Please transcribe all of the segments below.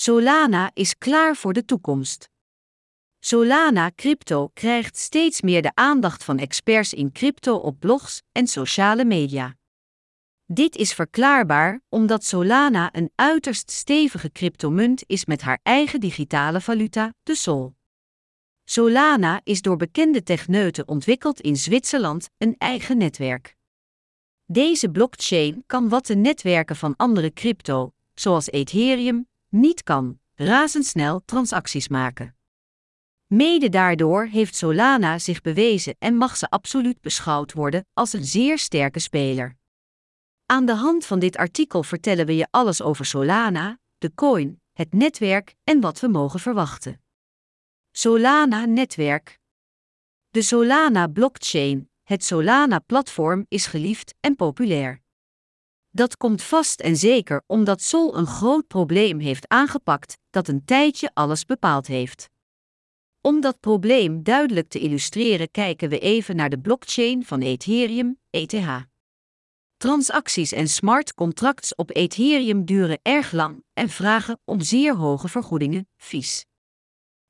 Solana is klaar voor de toekomst. Solana Crypto krijgt steeds meer de aandacht van experts in crypto op blogs en sociale media. Dit is verklaarbaar omdat Solana een uiterst stevige cryptomunt is met haar eigen digitale valuta, de Sol. Solana is door bekende techneuten ontwikkeld in Zwitserland, een eigen netwerk. Deze blockchain kan wat de netwerken van andere crypto, zoals Ethereum, niet kan: razendsnel transacties maken. Mede daardoor heeft Solana zich bewezen en mag ze absoluut beschouwd worden als een zeer sterke speler. Aan de hand van dit artikel vertellen we je alles over Solana, de coin, het netwerk en wat we mogen verwachten. Solana-netwerk. De Solana-blockchain, het Solana-platform, is geliefd en populair. Dat komt vast en zeker omdat Sol een groot probleem heeft aangepakt dat een tijdje alles bepaald heeft. Om dat probleem duidelijk te illustreren kijken we even naar de blockchain van Ethereum, ETH. Transacties en smart contracts op Ethereum duren erg lang en vragen om zeer hoge vergoedingen, fees.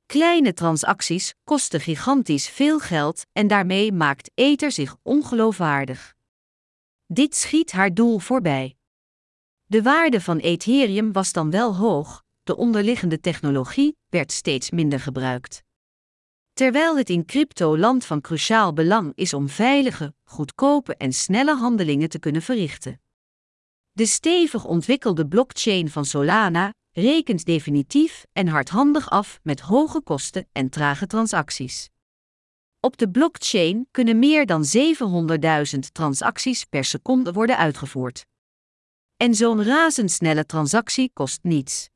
Kleine transacties kosten gigantisch veel geld en daarmee maakt Ether zich ongeloofwaardig. Dit schiet haar doel voorbij. De waarde van Ethereum was dan wel hoog, de onderliggende technologie werd steeds minder gebruikt. Terwijl het in crypto-land van cruciaal belang is om veilige, goedkope en snelle handelingen te kunnen verrichten. De stevig ontwikkelde blockchain van Solana rekent definitief en hardhandig af met hoge kosten en trage transacties. Op de blockchain kunnen meer dan 700.000 transacties per seconde worden uitgevoerd. En zo'n razendsnelle transactie kost niets.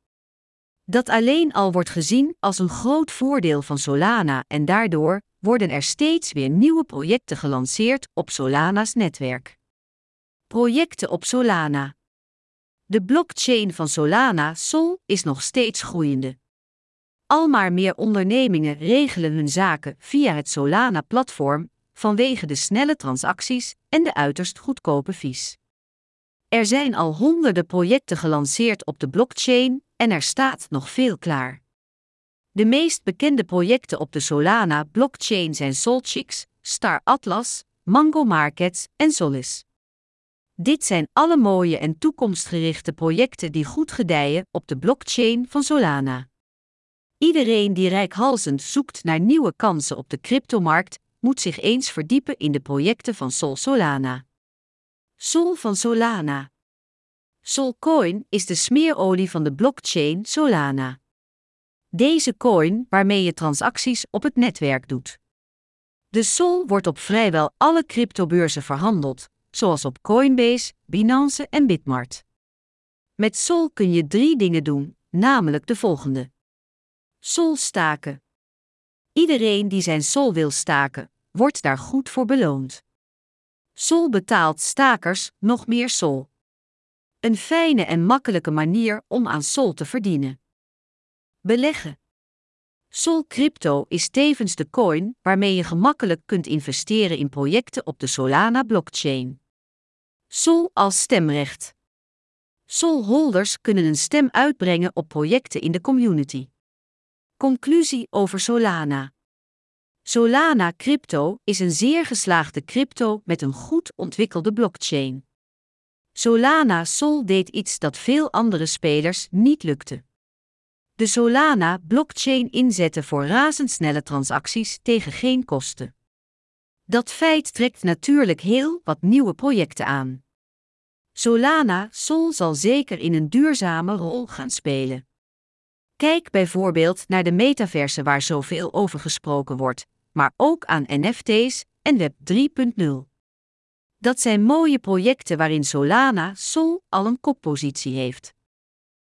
Dat alleen al wordt gezien als een groot voordeel van Solana en daardoor worden er steeds weer nieuwe projecten gelanceerd op Solana's netwerk. Projecten op Solana. De blockchain van Solana, Sol, is nog steeds groeiende. Al maar meer ondernemingen regelen hun zaken via het Solana-platform vanwege de snelle transacties en de uiterst goedkope fees. Er zijn al honderden projecten gelanceerd op de blockchain en er staat nog veel klaar. De meest bekende projecten op de Solana blockchain zijn Solchix, Star Atlas, Mango Markets en Solis. Dit zijn alle mooie en toekomstgerichte projecten die goed gedijen op de blockchain van Solana. Iedereen die rijkhalsend zoekt naar nieuwe kansen op de cryptomarkt, moet zich eens verdiepen in de projecten van Sol Solana. Sol van Solana. Solcoin is de smeerolie van de blockchain Solana. Deze coin waarmee je transacties op het netwerk doet. De Sol wordt op vrijwel alle cryptobeurzen verhandeld, zoals op Coinbase, Binance en Bitmart. Met Sol kun je drie dingen doen, namelijk de volgende. Sol staken. Iedereen die zijn Sol wil staken, wordt daar goed voor beloond. Sol betaalt stakers nog meer Sol. Een fijne en makkelijke manier om aan Sol te verdienen. Beleggen. Sol Crypto is tevens de coin waarmee je gemakkelijk kunt investeren in projecten op de Solana blockchain. Sol als stemrecht. Sol-holders kunnen een stem uitbrengen op projecten in de community. Conclusie over Solana. Solana Crypto is een zeer geslaagde crypto met een goed ontwikkelde blockchain. Solana Sol deed iets dat veel andere spelers niet lukte. De Solana blockchain inzetten voor razendsnelle transacties tegen geen kosten. Dat feit trekt natuurlijk heel wat nieuwe projecten aan. Solana Sol zal zeker in een duurzame rol gaan spelen. Kijk bijvoorbeeld naar de metaverse waar zoveel over gesproken wordt, maar ook aan NFT's en Web 3.0. Dat zijn mooie projecten waarin Solana Sol al een koppositie heeft.